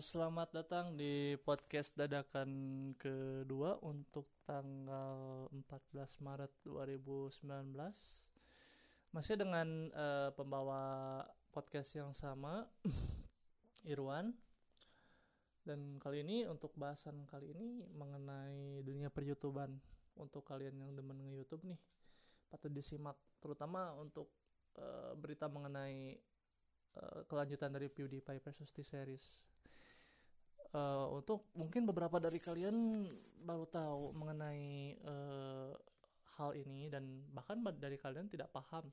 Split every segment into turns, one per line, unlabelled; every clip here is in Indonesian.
selamat datang di podcast dadakan kedua untuk tanggal 14 Maret 2019. Masih dengan uh, pembawa podcast yang sama, Irwan. Dan kali ini untuk bahasan kali ini mengenai dunia peryoutuban untuk kalian yang demen nge-youtube nih patut disimak terutama untuk uh, berita mengenai uh, kelanjutan dari PewDiePie versus T-Series uh, untuk mungkin beberapa dari kalian baru tahu mengenai uh, hal ini dan bahkan dari kalian tidak paham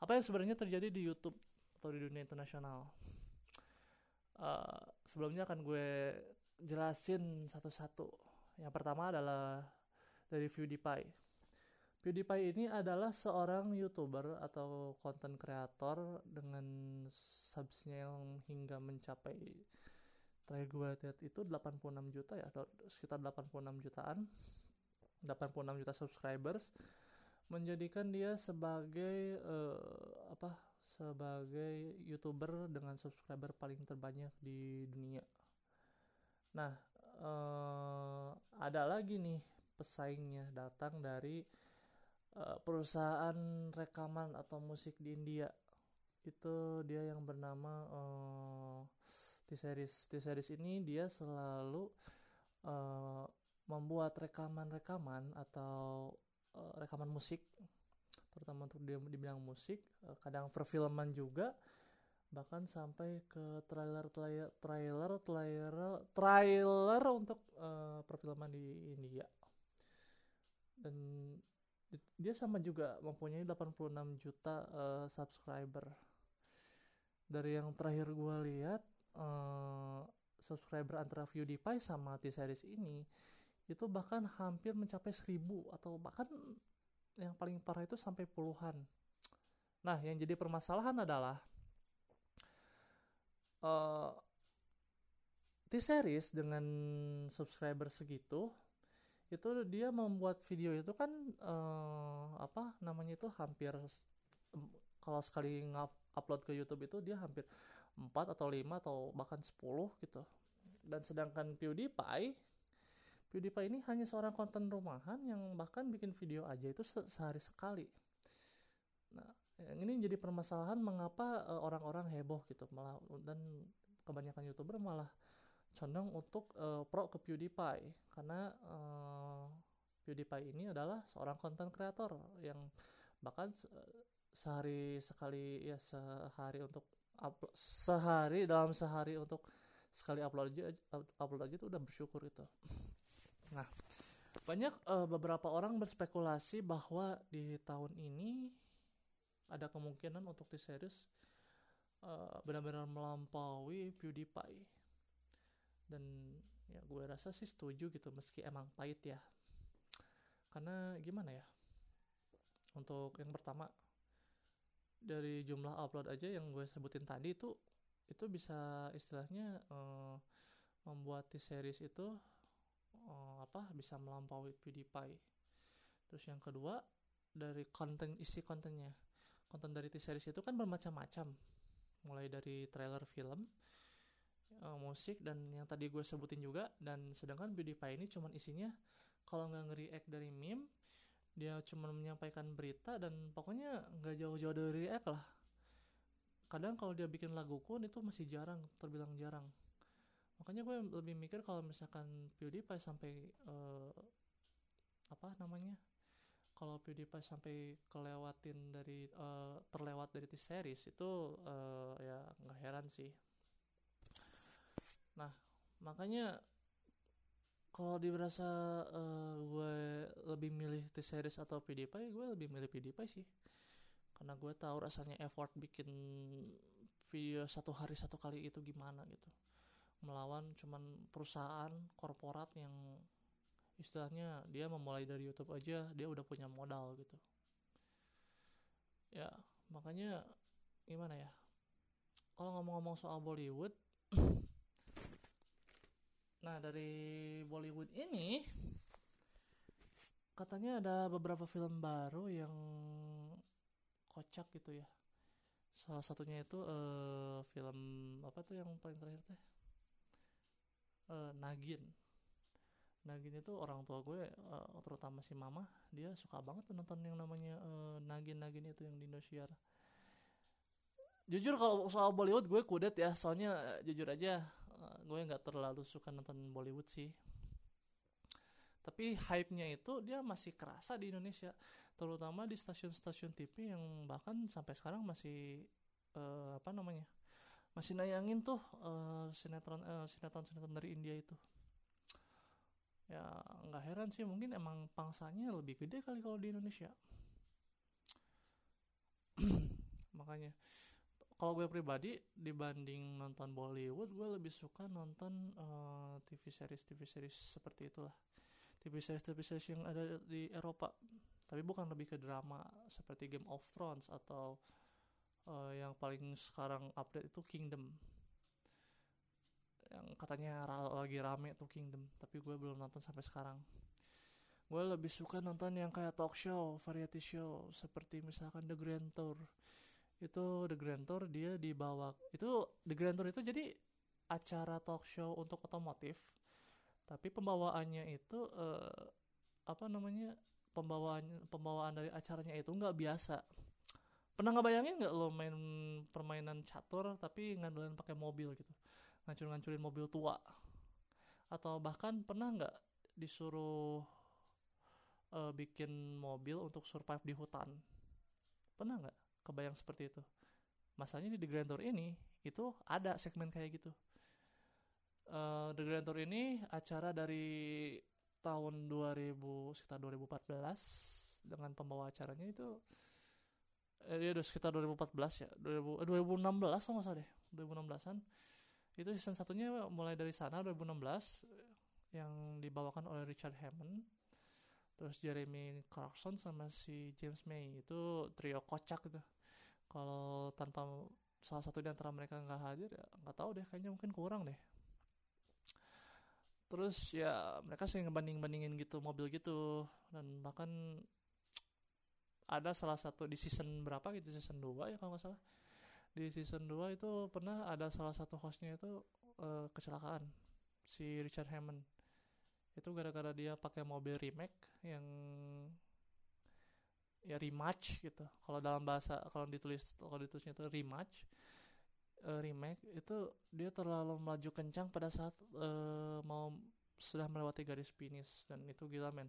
apa yang sebenarnya terjadi di YouTube atau di dunia internasional. Uh, sebelumnya akan gue jelasin satu-satu. Yang pertama adalah dari PewDiePie. PewDiePie ini adalah seorang youtuber atau konten kreator dengan subsnya yang hingga mencapai terakhir gue lihat itu 86 juta ya sekitar 86 jutaan. 86 juta subscribers. Menjadikan dia sebagai uh, apa sebagai youtuber dengan subscriber paling terbanyak di dunia. Nah uh, ada lagi nih pesaingnya datang dari uh, perusahaan rekaman atau musik di India. Itu dia yang bernama uh, T-series T-series ini dia selalu uh, membuat rekaman-rekaman atau uh, rekaman musik terutama untuk dia di bidang musik uh, kadang perfilman juga bahkan sampai ke trailer trailer trailer trailer trailer untuk uh, perfilman di India. Dan dia sama juga mempunyai 86 juta uh, subscriber. Dari yang terakhir gue lihat uh, subscriber antara PewDiePie sama T-Series ini itu bahkan hampir mencapai seribu atau bahkan yang paling parah itu sampai puluhan. Nah, yang jadi permasalahan adalah uh, T-Series dengan subscriber segitu itu dia membuat video itu kan uh, apa namanya itu hampir kalau sekali upload ke YouTube itu dia hampir 4 atau 5 atau bahkan 10 gitu. Dan sedangkan PewDiePie PewDiePie ini hanya seorang konten rumahan yang bahkan bikin video aja itu se sehari sekali. Nah, yang ini jadi permasalahan mengapa uh, orang-orang heboh gitu malah dan kebanyakan YouTuber malah condong untuk uh, pro ke PewDiePie karena uh, PewDiePie ini adalah seorang konten kreator yang bahkan sehari sekali ya sehari untuk upload sehari dalam sehari untuk sekali upload aja upload aja itu udah bersyukur itu nah banyak uh, beberapa orang berspekulasi bahwa di tahun ini ada kemungkinan untuk di series uh, benar-benar melampaui PewDiePie. Dan ya gue rasa sih setuju gitu meski emang pahit ya. Karena gimana ya? Untuk yang pertama dari jumlah upload aja yang gue sebutin tadi itu itu bisa istilahnya uh, membuat T-series itu uh, apa bisa melampaui PewDiePie. Terus yang kedua dari konten isi kontennya. Konten dari T-series itu kan bermacam-macam. Mulai dari trailer film, uh, musik dan yang tadi gue sebutin juga dan sedangkan PewDiePie ini cuman isinya kalau nggak nge-react dari meme dia cuma menyampaikan berita dan pokoknya nggak jauh-jauh dari react lah. Kadang kalau dia bikin lagu pun itu masih jarang terbilang jarang. Makanya gue lebih mikir kalau misalkan PewDiePie sampai uh, apa namanya? Kalau PewDiePie sampai kelewatin dari uh, terlewat dari T-series itu uh, ya nggak heran sih. Nah makanya kalau dirasa uh, gue lebih milih T-Series atau PewDiePie gue lebih milih PewDiePie sih. Karena gue tahu rasanya effort bikin video satu hari satu kali itu gimana gitu. Melawan cuman perusahaan korporat yang istilahnya dia memulai dari YouTube aja dia udah punya modal gitu. Ya makanya gimana ya? Kalau ngomong-ngomong soal Bollywood Nah, dari Bollywood ini katanya ada beberapa film baru yang kocak gitu ya. Salah satunya itu uh, film apa tuh yang paling terakhir teh? uh, Nagin Nagin itu orang tua gue uh, terutama si mama dia suka banget nonton yang namanya uh, Nagin Nagin itu yang di Indosiar jujur kalau soal Bollywood gue kudet ya soalnya uh, jujur aja gue nggak terlalu suka nonton Bollywood sih. Tapi hype-nya itu dia masih kerasa di Indonesia terutama di stasiun-stasiun TV yang bahkan sampai sekarang masih uh, apa namanya masih nayangin tuh uh, sinetron uh, sinetron sinetron dari India itu. Ya nggak heran sih mungkin emang pangsanya lebih gede kali kalau di Indonesia. Makanya kalau gue pribadi dibanding nonton Bollywood gue lebih suka nonton uh, TV series TV series seperti itulah. TV series TV series yang ada di Eropa. Tapi bukan lebih ke drama seperti Game of Thrones atau uh, yang paling sekarang update itu Kingdom. Yang katanya lagi rame tuh Kingdom tapi gue belum nonton sampai sekarang. Gue lebih suka nonton yang kayak talk show variety show seperti misalkan The Grand Tour itu The Grand Tour dia dibawa itu The Grand Tour itu jadi acara talk show untuk otomotif. Tapi pembawaannya itu uh, apa namanya pembawaan pembawaan dari acaranya itu nggak biasa. Pernah nggak bayangin nggak lo main permainan catur tapi ngandelin pakai mobil gitu? Ngancur-ngancurin mobil tua. Atau bahkan pernah nggak disuruh uh, bikin mobil untuk survive di hutan? Pernah nggak kebayang seperti itu. Masanya di The Grand Tour ini itu ada segmen kayak gitu. Uh, The Grand Tour ini acara dari tahun 2000 sekitar 2014 dengan pembawa acaranya itu eh, dia udah sekitar 2014 ya 2000, eh, 2016 kalau nggak salah deh 2016an itu season satunya mulai dari sana 2016 yang dibawakan oleh Richard Hammond terus Jeremy Clarkson sama si James May. Itu trio kocak gitu kalau tanpa salah satu di antara mereka nggak hadir ya nggak tahu deh kayaknya mungkin kurang deh. Terus ya mereka sering ngebanding bandingin gitu mobil gitu. Dan bahkan ada salah satu di season berapa gitu season 2 ya kalau nggak salah. Di season 2 itu pernah ada salah satu hostnya itu uh, kecelakaan si Richard Hammond. Itu gara-gara dia pakai mobil remake yang ya rematch gitu. Kalau dalam bahasa kalau ditulis kalau ditulisnya itu rematch uh, remake itu dia terlalu melaju kencang pada saat uh, mau sudah melewati garis finish. Dan itu gila men.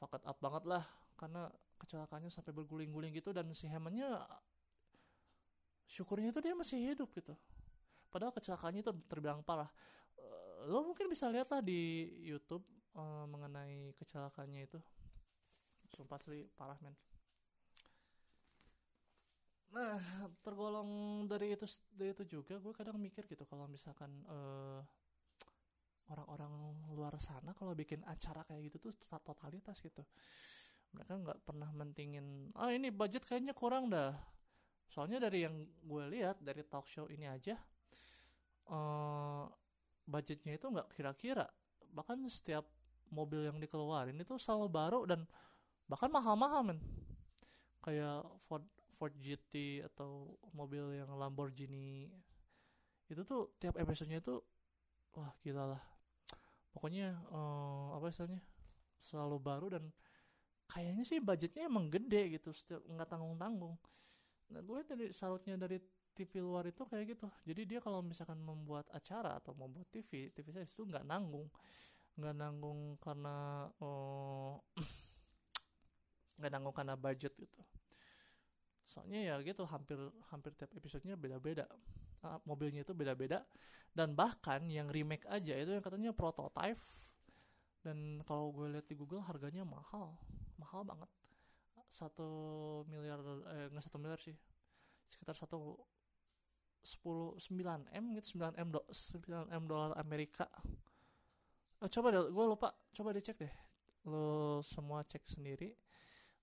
Fucked up banget lah karena kecelakaannya sampai berguling-guling gitu. Dan si Hammondnya syukurnya itu dia masih hidup gitu. Padahal kecelakaannya itu terbilang parah. Uh, lo mungkin bisa lihat lah di YouTube uh, mengenai kecelakaannya itu sumpah sih parah men. Nah tergolong dari itu dari itu juga gue kadang mikir gitu kalau misalkan uh, orang-orang luar sana kalau bikin acara kayak gitu tuh totalitas gitu. Mereka nggak pernah mentingin ah ini budget kayaknya kurang dah. Soalnya dari yang gue lihat dari talk show ini aja uh, budgetnya itu nggak kira-kira. Bahkan setiap mobil yang dikeluarin itu selalu baru dan bahkan mahal-mahal men. Kayak Ford Ford GT atau mobil yang Lamborghini. Itu tuh tiap episodenya itu wah gila lah. Pokoknya uh, apa istilahnya? Selalu baru dan kayaknya sih budgetnya emang gede gitu nggak tanggung tanggung nah gue dari salutnya dari TV luar itu kayak gitu. Jadi dia kalau misalkan membuat acara atau membuat TV TV saya itu nggak nanggung. Nggak nanggung karena oh, nggak nanggung karena budget gitu. Soalnya ya gitu hampir hampir tiap episodenya beda-beda. Uh, mobilnya itu beda-beda. Dan bahkan yang remake aja itu yang katanya prototype dan kalau gue lihat di Google harganya mahal. Mahal banget. Satu miliar eh nggak satu miliar sih. Sekitar satu sepuluh sembilan m gitu sembilan m sembilan m dolar Amerika. Oh, coba deh gue lupa. Coba dicek deh. Lo semua cek sendiri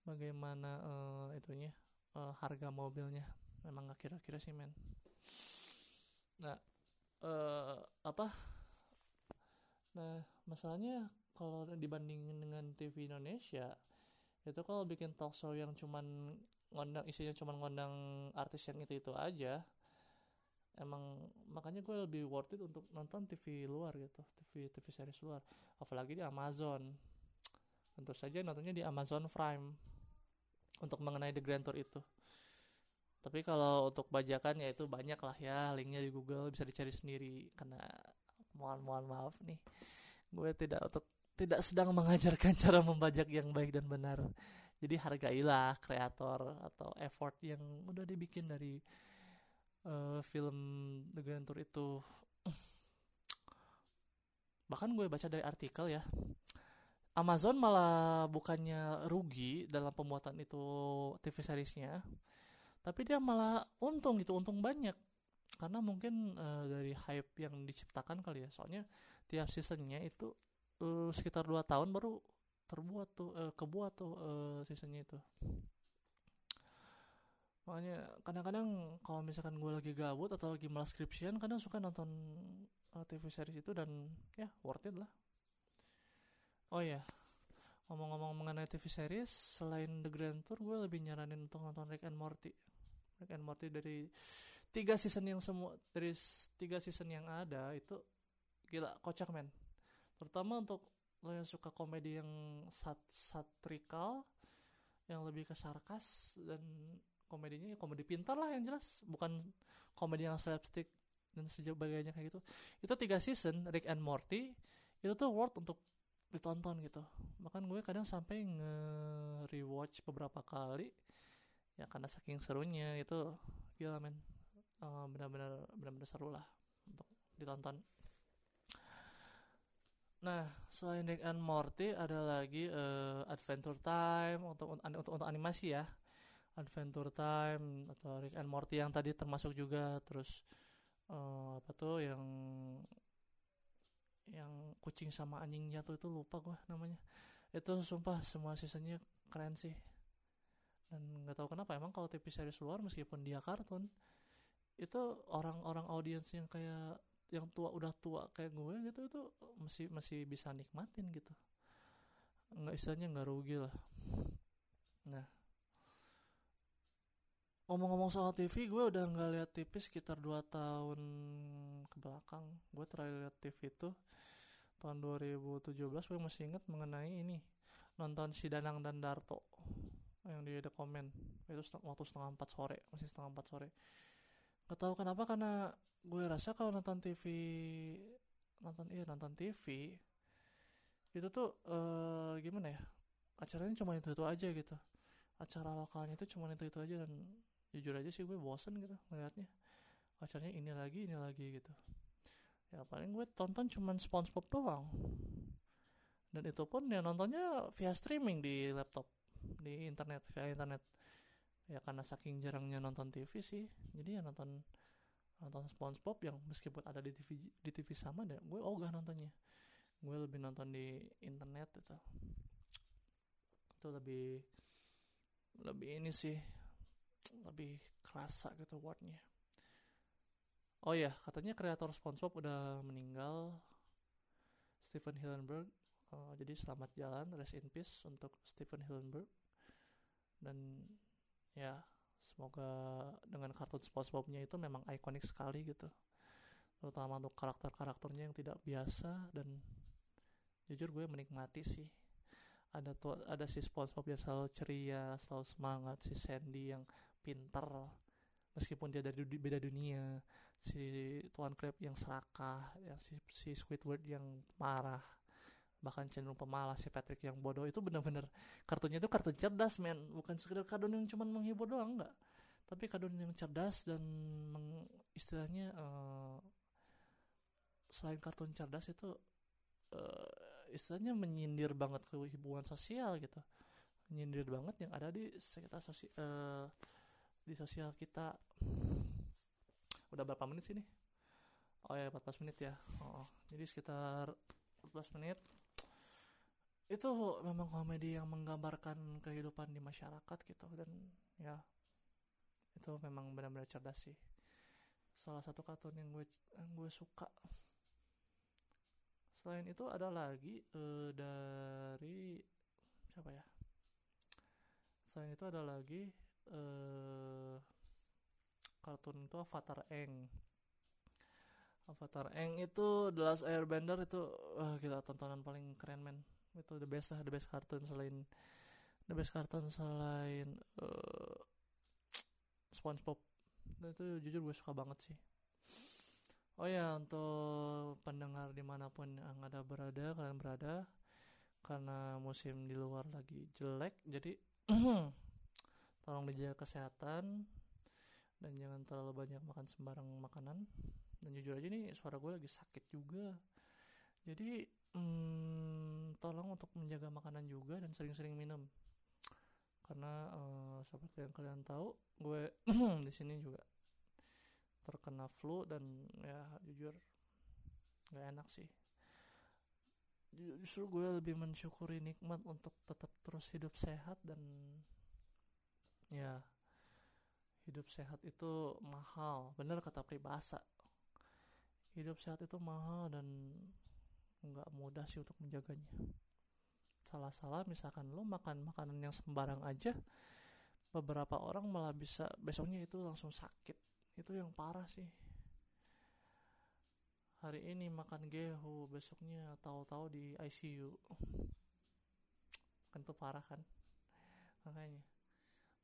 bagaimana uh, itunya uh, harga mobilnya. Memang nggak kira-kira sih men. Nah uh, apa? Nah masalahnya kalau dibandingin dengan TV Indonesia itu kalau bikin talk show yang cuman ngondang isinya cuman ngondang artis yang itu itu aja emang makanya gue lebih worth it untuk nonton TV luar gitu TV TV series luar. Apalagi di Amazon. Tentu saja nontonnya di Amazon Prime untuk mengenai The Grand Tour itu. Tapi kalau untuk bajakan ya itu banyak lah ya. Linknya di Google bisa dicari sendiri. Karena mohon mohon maaf nih. Gue tidak untuk tidak sedang mengajarkan cara membajak yang baik dan benar. Jadi hargailah kreator atau effort yang udah dibikin dari uh, film The Grand Tour itu. Bahkan gue baca dari artikel ya Amazon malah bukannya rugi dalam pembuatan itu TV seriesnya tapi dia malah untung gitu untung banyak. Karena mungkin uh, dari hype yang diciptakan kali ya soalnya tiap seasonnya itu uh, sekitar 2 tahun baru terbuat tuh uh, kebuat tuh uh, seasonnya itu. Makanya kadang-kadang kalau misalkan gue lagi gabut atau lagi malas skripsian kadang suka nonton uh, TV series itu dan ya worth it lah oh ya ngomong-ngomong mengenai TV series selain The Grand Tour gue lebih nyaranin untuk nonton Rick and Morty. Rick and Morty dari tiga season yang semua dari tiga season yang ada itu gila kocak men. Terutama untuk lo yang suka komedi yang sat satrikal yang lebih ke sarkas dan komedinya ya komedi pintar lah yang jelas. Bukan komedi yang slapstick dan sebagainya kayak gitu. Itu tiga season Rick and Morty itu tuh worth untuk ditonton gitu. Bahkan gue kadang sampai nge rewatch beberapa kali ya karena saking serunya itu gila men. Uh, benar-benar benar-benar seru lah untuk ditonton. Nah selain Rick and Morty ada lagi uh, Adventure Time untuk untuk untuk animasi ya. Adventure Time atau Rick and Morty yang tadi termasuk juga. Terus uh, apa tuh yang yang kucing sama anjingnya tuh itu lupa gue namanya. Itu sumpah semua seasonnya keren sih. Dan nggak tahu kenapa emang kalau TV series luar meskipun dia kartun itu orang-orang audiens yang kayak yang tua udah tua kayak gue gitu itu masih masih bisa nikmatin gitu. Nggak istilahnya nggak rugi lah. Nah ngomong-ngomong soal TV gue udah nggak lihat TV sekitar 2 tahun ke belakang gue terakhir lihat TV itu tahun 2017 gue masih inget mengenai ini nonton si Danang dan Darto yang di ada komen. Itu waktu setengah empat sore masih setengah empat sore. Gak tahu kenapa karena gue rasa kalau nonton TV nonton iya nonton TV itu tuh uh, gimana ya acaranya cuma itu itu aja gitu. Acara lokalnya itu cuma itu itu aja dan jujur aja sih gue bosen gitu ngeliatnya. Acaranya ini lagi ini lagi gitu. Ya paling gue tonton cuman SpongeBob doang. Dan itu pun ya nontonnya via streaming di laptop di internet via internet. Ya karena saking jarangnya nonton TV sih jadi ya nonton nonton SpongeBob yang meskipun ada di TV di TV sama deh gue ogah nontonnya. Gue lebih nonton di internet itu itu lebih lebih ini sih lebih kerasa gitu wordnya. Oh ya katanya kreator SpongeBob udah meninggal Stephen Hillenburg. Uh, jadi selamat jalan rest in peace untuk Stephen Hillenburg. Dan ya semoga dengan kartun SpongeBobnya itu memang ikonik sekali gitu. Terutama untuk karakter-karakternya yang tidak biasa dan jujur gue menikmati sih. Ada tuh ada si SpongeBob yang selalu ceria selalu semangat si Sandy yang pinter meskipun dia dari beda dunia. Si Tuan Crab yang serakah ya si, si Squidward yang marah bahkan cenderung pemalas si Patrick yang bodoh itu benar-benar kartunya itu kartun cerdas men. Bukan sekedar kartun yang cuma menghibur doang enggak. Tapi kartun yang cerdas dan meng, istilahnya uh, selain kartun cerdas itu uh, istilahnya menyindir banget ke hubungan sosial gitu. Menyindir banget yang ada di sekitar sosial uh, di sosial kita. Udah berapa menit sih nih oh ya 14 menit ya. Oh, jadi sekitar 14 menit. Itu memang komedi yang menggambarkan kehidupan di masyarakat gitu. Dan ya itu memang benar-benar cerdas sih. Salah satu kartun yang gue yang gue suka. Selain itu ada lagi uh, dari siapa ya? Selain itu ada lagi uh, kartun itu Avatar Eng. Avatar Eng itu The Last Airbender itu wah gila tontonan paling keren men. Itu the best the best kartun selain the best kartun selain uh, SpongeBob. Dan itu jujur gue suka banget sih. Oh ya untuk pendengar di mana pun yang ada berada kalian berada karena musim di luar lagi jelek jadi tolong dijaga kesehatan dan jangan terlalu banyak makan sembarang makanan. Dan jujur aja nih suara gue lagi sakit juga. Jadi hmm, tolong untuk menjaga makanan juga dan sering-sering minum. Karena uh, seperti yang kalian tahu gue di sini juga terkena flu dan ya jujur nggak enak sih. Justru gue lebih mensyukuri nikmat untuk tetap terus hidup sehat dan ya hidup sehat itu mahal. Bener kata pribasa hidup sehat itu mahal dan nggak mudah sih untuk menjaganya. Salah-salah misalkan lo makan makanan yang sembarang aja beberapa orang malah bisa besoknya itu langsung sakit. Itu yang parah sih. Hari ini makan gehu besoknya tahu-tahu di ICU kan itu parah kan? Makanya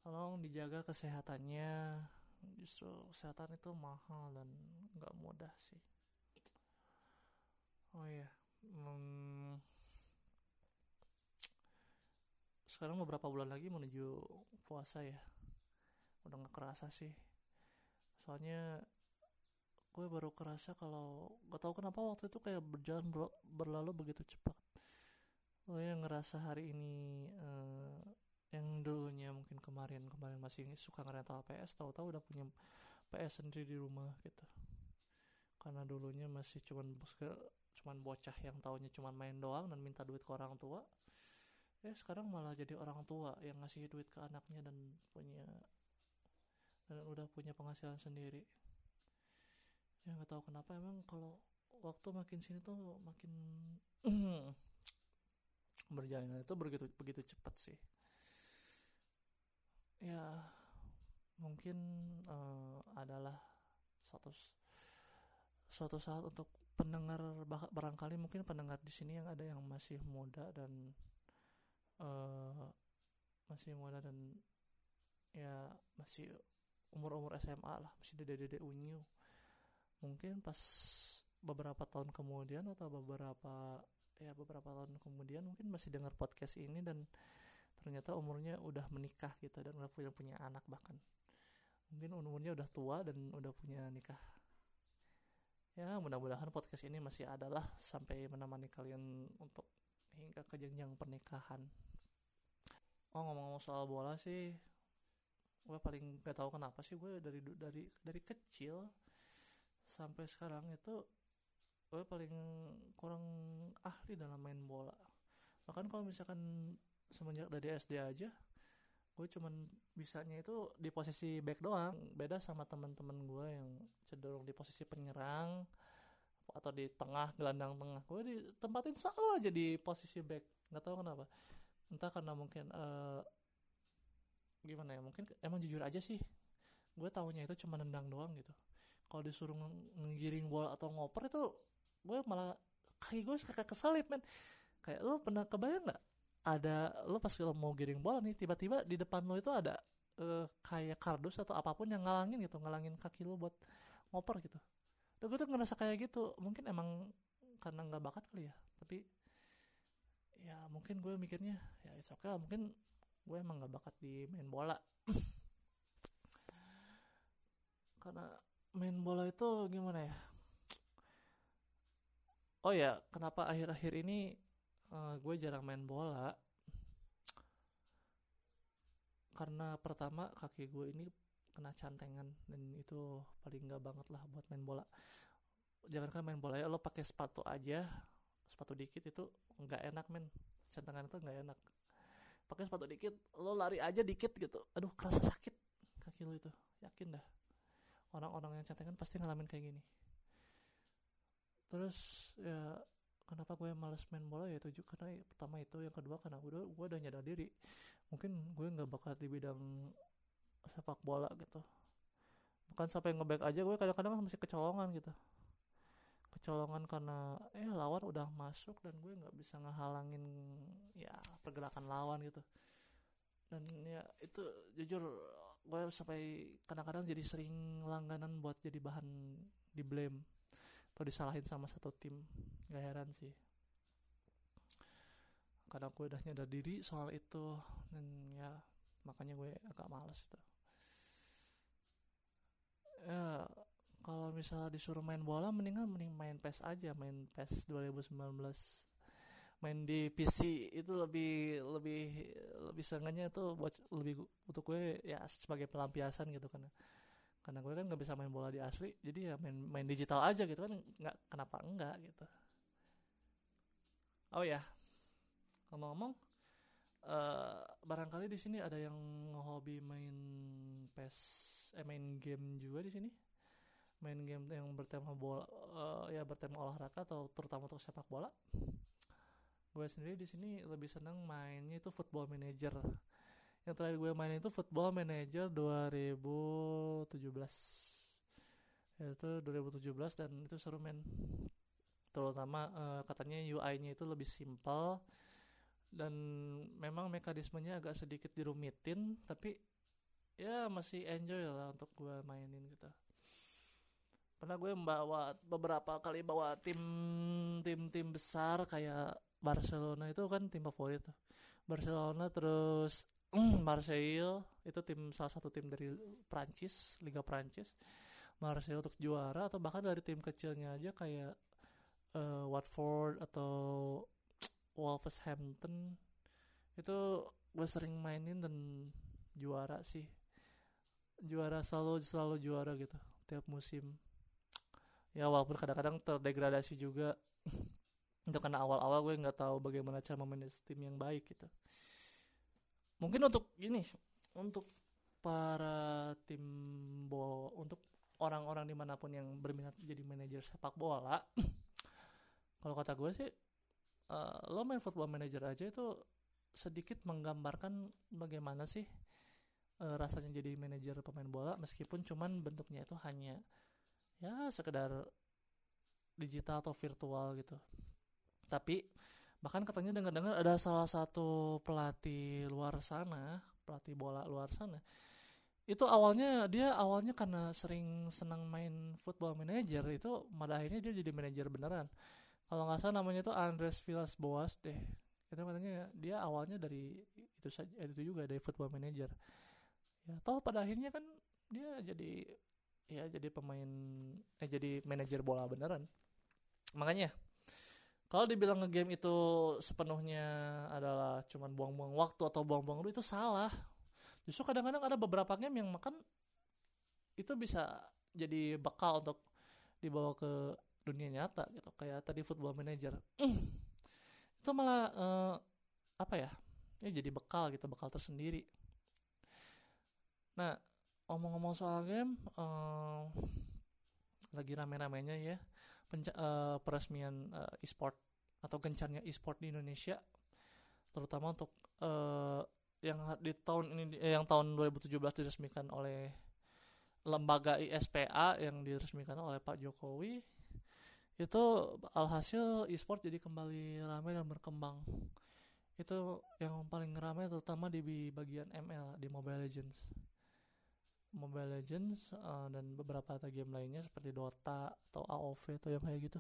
tolong dijaga kesehatannya. Justru kesehatan itu mahal dan nggak mudah sih. Oh iya hmm, sekarang beberapa bulan lagi menuju puasa ya? Udah nggak kerasa sih. Soalnya gue baru kerasa kalau gak tahu kenapa waktu itu kayak berjalan ber berlalu begitu cepat. Yang ngerasa hari ini uh, yang dulunya mungkin kemarin kemarin masih suka ngerental PS tahu-tahu udah punya PS sendiri di rumah gitu. Karena dulunya masih cuman cuman bocah yang taunya cuman main doang dan minta duit ke orang tua ya sekarang malah jadi orang tua yang ngasih duit ke anaknya dan punya dan udah punya penghasilan sendiri. Ya nggak tahu kenapa emang kalau waktu makin sini tuh makin berjalan itu begitu begitu cepat sih ya mungkin uh, adalah satu suatu saat untuk pendengar barangkali mungkin pendengar di sini yang ada yang masih muda dan uh, masih muda dan ya masih umur-umur SMA lah masih dede-dede unyu. Mungkin pas beberapa tahun kemudian atau beberapa ya beberapa tahun kemudian mungkin masih dengar podcast ini dan ternyata umurnya udah menikah gitu dan udah punya punya anak bahkan. Mungkin umurnya udah tua dan udah punya nikah. Ya mudah-mudahan podcast ini masih adalah sampai menemani kalian untuk hingga ke jenjang pernikahan. Oh ngomong-ngomong soal bola sih gue paling gak tahu kenapa sih gue dari dari dari kecil sampai sekarang itu gue paling kurang ahli dalam main bola. Bahkan kalau misalkan semenjak dari SD aja gue cuman bisanya itu di posisi back doang. Beda sama teman-teman gue yang cenderung di posisi penyerang atau di tengah gelandang tengah. Gue ditempatin selalu aja di posisi back. Nggak tahu kenapa. Entah karena mungkin uh, gimana ya mungkin emang jujur aja sih. Gue tahunya itu cuma nendang doang gitu. Kalau disuruh ngiring bola atau ngoper itu gue malah kaki gue kayak kesalip men. Kayak lo pernah kebayang nggak ada lo pas lo mau giring bola nih tiba-tiba di depan lo itu ada uh, kayak kardus atau apa pun yang ngalangin gitu ngalangin kaki lo buat ngoper gitu. Dan gue tuh ngerasa kayak gitu. Mungkin emang karena nggak bakat kali ya tapi ya mungkin gue mikirnya ya oke okay mungkin gue emang nggak bakat di main bola. Karena main bola itu gimana ya? Oh ya kenapa akhir-akhir ini uh, gue jarang main bola. Karena pertama kaki gue ini kena cantengan dan itu paling nggak banget lah buat main bola. Jangan kan main bola ya lo pakai sepatu aja sepatu dikit itu nggak enak men. Cantengan itu nggak enak. Pakai sepatu dikit lo lari aja dikit gitu. Aduh kerasa sakit kaki lo itu. Yakin dah. Orang-orang yang cantengan pasti ngalamin kayak gini. Terus ya kenapa gue males main bola ya itu karena pertama itu yang kedua karena gue udah gue udah nyadar diri. Mungkin gue nggak bakat di bidang sepak bola gitu. Bukan sampai ngeback aja gue kadang-kadang masih kecolongan gitu. Kecolongan karena eh lawan udah masuk dan gue nggak bisa ngehalangin ya pergerakan lawan gitu. Dan ya itu jujur gue sampai kadang-kadang jadi sering langganan buat jadi bahan di blame atau disalahin sama satu tim. Gak heran sih. Kadang gue udah nyadar diri soal itu dan ya makanya gue agak males itu. Ya kalau misalnya disuruh main bola mendingan mending main PES aja main PES 2019 main di PC itu lebih lebih lebih sengaja tuh buat lebih untuk gue ya sebagai pelampiasan gitu kan karena gue kan nggak bisa main bola di asli jadi ya main main digital aja gitu kan nggak kenapa enggak gitu. Oh ya ngomong-ngomong uh, barangkali di sini ada yang hobi main PES eh main game juga di sini? Main game yang bertema bola uh, ya bertema olahraga atau terutama untuk sepak bola? Gue sendiri di sini lebih senang mainnya itu football manager yang terakhir gue main itu football manager 2017 itu 2017 dan itu seru men. Terutama uh, katanya UI-nya itu lebih simpel dan memang mekanismenya agak sedikit dirumitin tapi ya masih enjoy lah untuk gue mainin gitu. Pernah gue membawa beberapa kali bawa tim tim tim besar kayak Barcelona itu kan tim favorit tuh. Barcelona terus mm, Marseille itu tim salah satu tim dari Prancis Liga Prancis. Marseille untuk juara atau bahkan dari tim kecilnya aja kayak uh, Watford atau Wolverhampton. Itu gue sering mainin dan juara sih. Juara selalu selalu juara gitu tiap musim. Ya walaupun kadang-kadang terdegradasi juga. Itu karena awal-awal gue nggak tahu bagaimana cara memanage tim yang baik gitu mungkin untuk ini untuk para tim bola untuk orang-orang di mana pun yang berminat jadi manajer sepak bola kalau kata gue sih uh, lo main football manager aja itu sedikit menggambarkan bagaimana sih uh, rasanya jadi manajer pemain bola meskipun cuman bentuknya itu hanya ya sekedar digital atau virtual gitu. Tapi bahkan katanya dengar-dengar ada salah satu pelatih luar sana pelatih bola luar sana. Itu awalnya dia awalnya karena sering senang main football manager itu pada akhirnya dia jadi manajer beneran. Kalau nggak salah namanya itu Andres Villas Boas deh. Itu katanya dia awalnya dari itu saja itu juga dari football manager. Ya toh pada akhirnya kan dia jadi ya jadi pemain eh jadi manajer bola beneran. Makanya kalau dibilang ngegame itu sepenuhnya adalah cuman buang-buang waktu atau buang-buang duit itu salah. Justru kadang-kadang ada beberapa game yang makan itu bisa jadi bekal untuk dibawa ke dunia nyata gitu. Kayak tadi football manager. Mm. itu malah uh, apa ya? Ya jadi bekal gitu bekal tersendiri. Nah omong-omong soal game uh, lagi rame-ramenya ya penca- uh, peresmian uh, e-sport atau gencarnya e-sport di Indonesia terutama untuk uh, yang di tahun ini yang tahun 2017 diresmikan oleh lembaga ISPA yang diresmikan oleh Pak Jokowi itu alhasil e-sport jadi kembali ramai dan berkembang. Itu yang paling ramai terutama di bagian ML di Mobile Legends Mobile Legends uh, dan beberapa game lainnya seperti Dota atau AoV atau yang kayak gitu.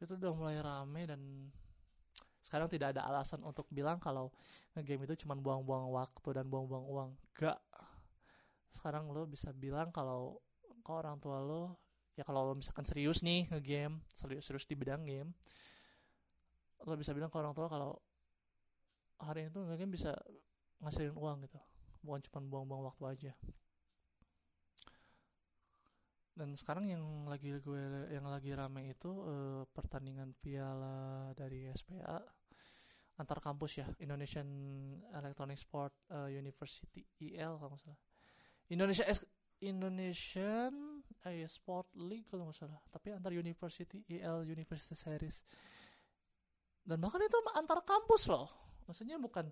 Itu udah mulai rame dan sekarang tidak ada alasan untuk bilang kalau game itu cuma buang-buang waktu dan buang-buang uang. Gak sekarang lo bisa bilang kalau ke orang tua lo ya kalau lo misalkan serius nih ngegame serius-serius di bidang game lo bisa bilang ke orang tua kalau hari itu ngegame bisa ngasilin uang gitu. Bukan cuma buang-buang waktu aja dan sekarang yang lagi gue yang lagi rame itu uh, pertandingan piala dari SPA antar kampus ya Indonesian Electronic Sport uh, University IL kalau nggak salah. Indonesia S Indonesian eh, Sport League kalau nggak salah tapi antar University IL University Series. Dan bahkan itu antar kampus loh. Maksudnya bukan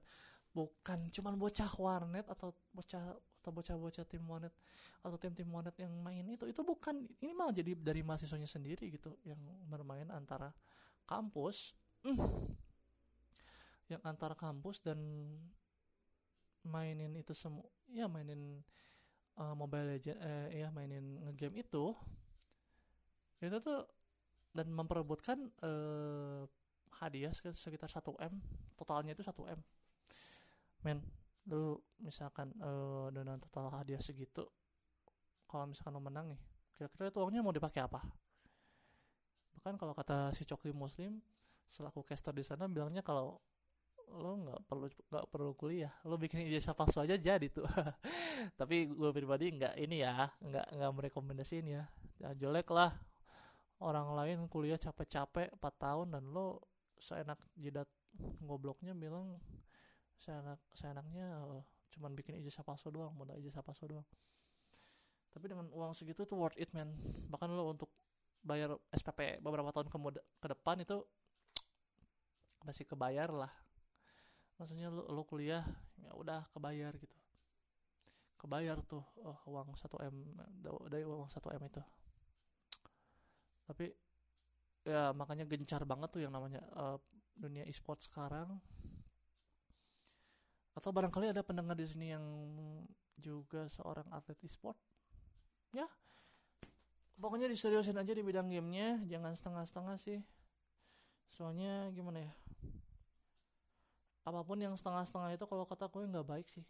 bukan cuman bocah warnet atau bocah atau bocah-bocah tim Monet atau tim-tim Monet yang main itu itu bukan ini malah jadi dari mahasiswanya sendiri gitu yang bermain antara kampus mm, yang antara kampus dan mainin itu semua ya mainin uh, Mobile Legend eh ya mainin ngegame itu itu tuh dan memperebutkan uh, hadiah sekitar 1 m totalnya itu 1 m. Men lu misalkan uh, dengan total hadiah segitu kalau misalkan lo menang nih kira-kira itu uangnya mau dipakai apa? Bahkan kalau kata si Coki Muslim selaku caster di sana bilangnya kalau lo nggak perlu nggak perlu kuliah lo bikin ijazah palsu aja jadi tuh. Tapi gue pribadi nggak ini ya nggak nggak merekomendasiin ya. ya jelek lah. Orang lain kuliah capek-capek 4 tahun dan lo seenak jidat gobloknya bilang seenak seenaknya uh, cuman bikin ijazah palsu doang modal ijazah palsu doang. Tapi dengan uang segitu tuh worth it man. Bahkan lo untuk bayar SPP beberapa tahun ke, ke depan itu masih kebayar lah. Maksudnya lo, lo kuliah ya udah kebayar gitu. Kebayar tuh oh, uang 1 m dari uang 1 m itu. Tapi ya makanya gencar banget tuh yang namanya uh, dunia e-sport sekarang atau barangkali ada pendengar di sini yang juga seorang atlet e-sport? Ya. Pokoknya diseriusin aja di bidang gamenya jangan setengah-setengah sih. Soalnya gimana ya? Apa pun yang setengah-setengah itu kalau kata gue nggak baik sih.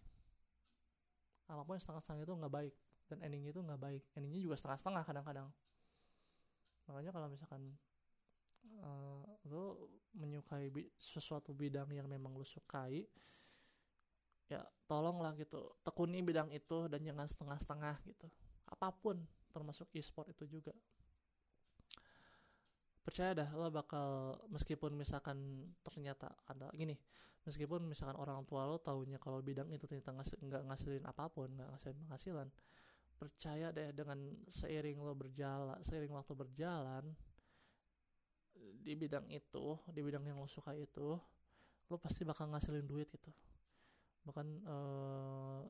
Apa pun yang setengah-setengah itu nggak baik. Dan endingnya itu nggak baik. Endingnya juga setengah-setengah kadang-kadang. Makanya kalau misalkan uh, lo menyukai bi sesuatu bidang yang memang lo sukai ya tolonglah gitu tekuni bidang itu dan jangan setengah-setengah gitu. Apa pun termasuk e-sport itu juga. Percaya dah lo bakal meskipun misalkan ternyata ada gini meskipun misalkan orang tua lo taunya kalau bidang itu ternyata ngas nggak ngasilin apa pun nggak ngasilin penghasilan percaya deh dengan seiring lo berjalan seiring waktu berjalan di bidang itu di bidang yang lo suka itu lo pasti bakal ngasilin duit gitu bahkan uh,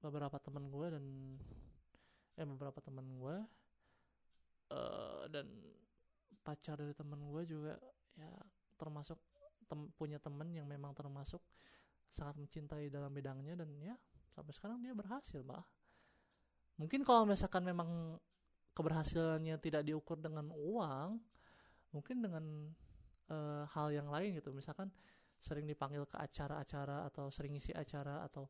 beberapa teman gue dan eh beberapa teman gue uh, dan pacar dari teman gue juga ya termasuk tem punya teman yang memang termasuk sangat mencintai dalam bidangnya dan ya sampai sekarang dia berhasil bah mungkin kalau misalkan memang keberhasilannya tidak diukur dengan uang mungkin dengan uh, hal yang lain gitu. Misalkan sering dipanggil ke acara-acara atau sering isi acara atau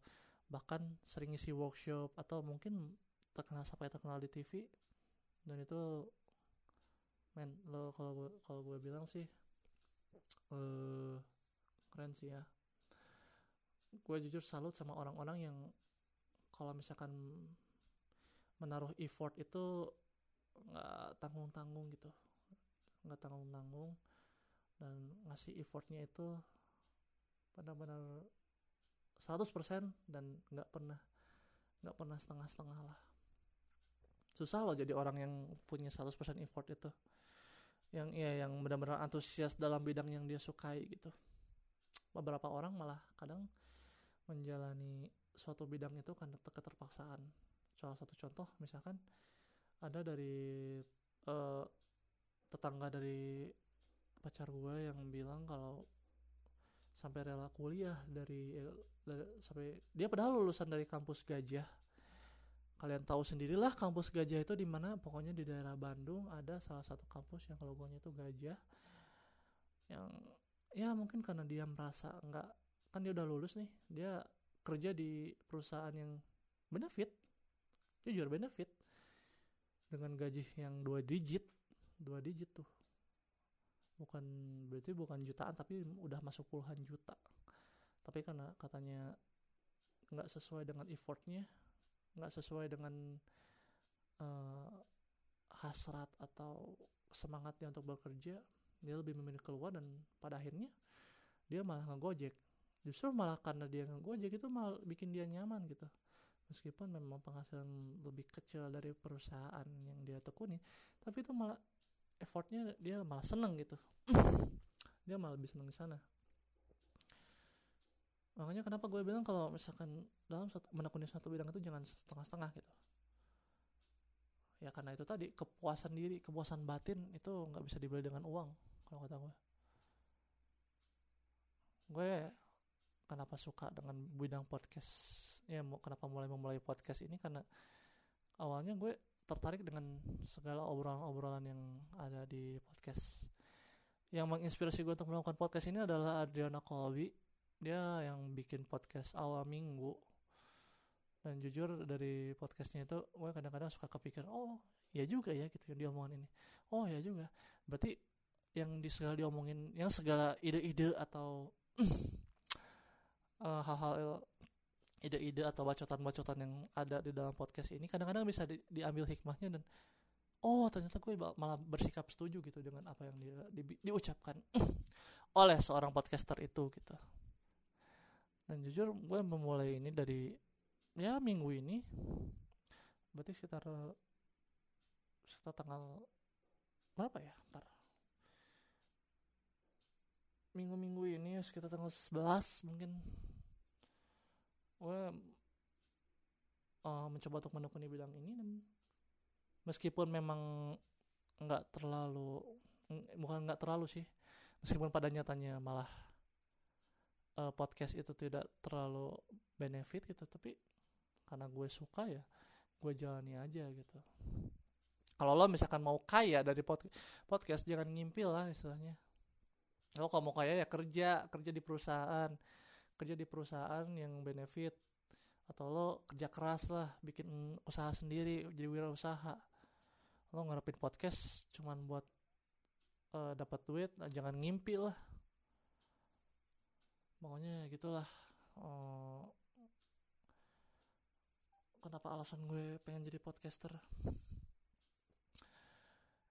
bahkan sering isi workshop atau mungkin terkenal sampai terkenal di TV dan itu men lo kalau gue kalau gue bilang sih uh, keren sih ya. Gue jujur salut sama orang-orang yang kalau misalkan menaruh effort itu nggak tanggung tanggung gitu. Nggak tanggung tanggung dan ngasih effortnya itu benar-benar 100% dan nggak pernah nggak pernah setengah-setengah lah. Susah loh jadi orang yang punya 100% effort itu. Yang ya yang benar-benar antusias dalam bidang yang dia sukai gitu. Beberapa orang malah kadang menjalani suatu bidang itu karena keterpaksaan. Salah satu contoh misalkan ada dari uh, tetangga dari pacar gue yang bilang kalau sampai rela kuliah dari, eh, dari sampai dia padahal lulusan dari kampus Gajah. Kalian tahu sendirilah kampus Gajah itu di mana pokoknya di daerah Bandung ada salah satu kampus yang logonya itu Gajah. Yang ya mungkin karena dia merasa nggak kan dia udah lulus nih dia kerja di perusahaan yang benefit jujur benefit dengan gaji yang dua digit dua digit tuh bukan berarti bukan jutaan tapi udah masuk puluhan juta. Tapi karena katanya nggak sesuai dengan effortnya nggak sesuai dengan uh, hasrat atau semangatnya untuk bekerja dia lebih memilih keluar dan pada akhirnya dia malah ngegojek. Justru malah karena dia ngegojek itu malah bikin dia nyaman gitu. Meskipun memang penghasilan lebih kecil dari perusahaan yang dia tekuni tapi itu malah effortnya dia malah seneng gitu. Dia malah lebih seneng di sana. Makanya kenapa gue bilang kalau misalkan dalam satu, menekuni satu bidang itu jangan setengah-setengah gitu. Ya karena itu tadi kepuasan diri kepuasan batin itu nggak bisa dibeli dengan uang kalau kata gue. Gue kenapa suka dengan bidang podcast ya kenapa mulai memulai podcast ini? Karena awalnya gue tertarik dengan segala obrolan-obrolan yang ada di podcast. Yang menginspirasi gue untuk melakukan podcast ini adalah Adriana Colby dia yang bikin podcast awal minggu. Dan jujur dari podcastnya itu gue kadang-kadang suka kepikiran oh ya juga ya gitu yang diomongin ini. Oh ya juga. Berarti yang di segala diomongin yang segala ide-ide atau uh, hal-hal ide-ide atau bacotan-bacotan yang ada di dalam podcast ini kadang-kadang bisa di, diambil hikmahnya dan oh ternyata gue malah bersikap setuju gitu dengan apa yang dia di, diucapkan oleh seorang podcaster itu gitu. Dan jujur gue memulai ini dari ya minggu ini berarti sekitar sekitar tanggal berapa ya? Ntar minggu-minggu ini ya sekitar tanggal 11 mungkin gue uh, mencoba untuk menekuni bidang ini dan meskipun memang nggak terlalu bukan nggak terlalu sih meskipun pada nyatanya malah uh, podcast itu tidak terlalu benefit gitu tapi karena gue suka ya gue jalani aja gitu. Kalau lo misalkan mau kaya dari pod podcast jangan ngimpil lah istilahnya. Lo kalau mau kaya ya kerja kerja di perusahaan kerja di perusahaan yang benefit atau lo kerja keras lah bikin usaha sendiri jadi wirausaha. Lo ngarepin podcast cuman buat uh, dapat duit nah jangan ngimpi lah. Pokoknya gitulah uh, kenapa alasan gue pengen jadi podcaster?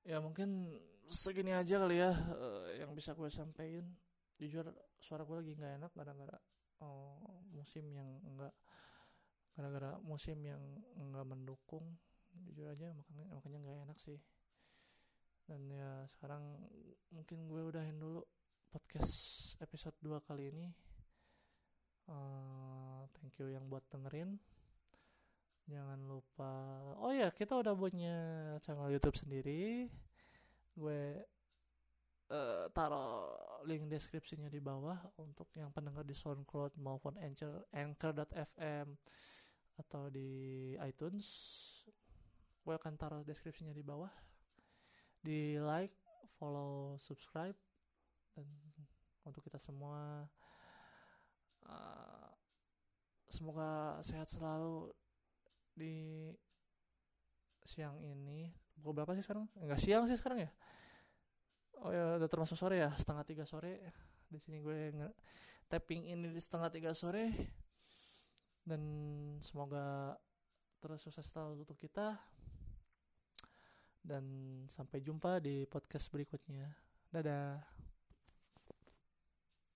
Ya mungkin segini aja kali ya uh, yang bisa gue sampaikan. Jujur suara gue lagi nggak enak gara-gara uh, musim yang enggak gara-gara musim yang enggak mendukung jujur aja makanya makanya nggak enak sih. Dan ya sekarang mungkin gue udahin dulu podcast episode 2 kali ini. Uh, thank you yang buat dengerin. Jangan lupa oh ya kita udah punya channel YouTube sendiri. Gue uh, taruh link deskripsinya di bawah untuk yang pendengar di SoundCloud maupun Anchor Anchor.fm atau di iTunes. Gue akan taruh deskripsinya di bawah. Di like follow subscribe dan untuk kita semua uh, semoga sehat selalu di siang ini. Pukul berapa sih sekarang? Enggak siang sih sekarang ya oh ya udah termasuk sore ya? Setengah tiga sore. Di sini gue tapping ini di setengah tiga sore. Dan semoga terus sukses selalu untuk kita. Dan sampai jumpa di podcast berikutnya. Dadah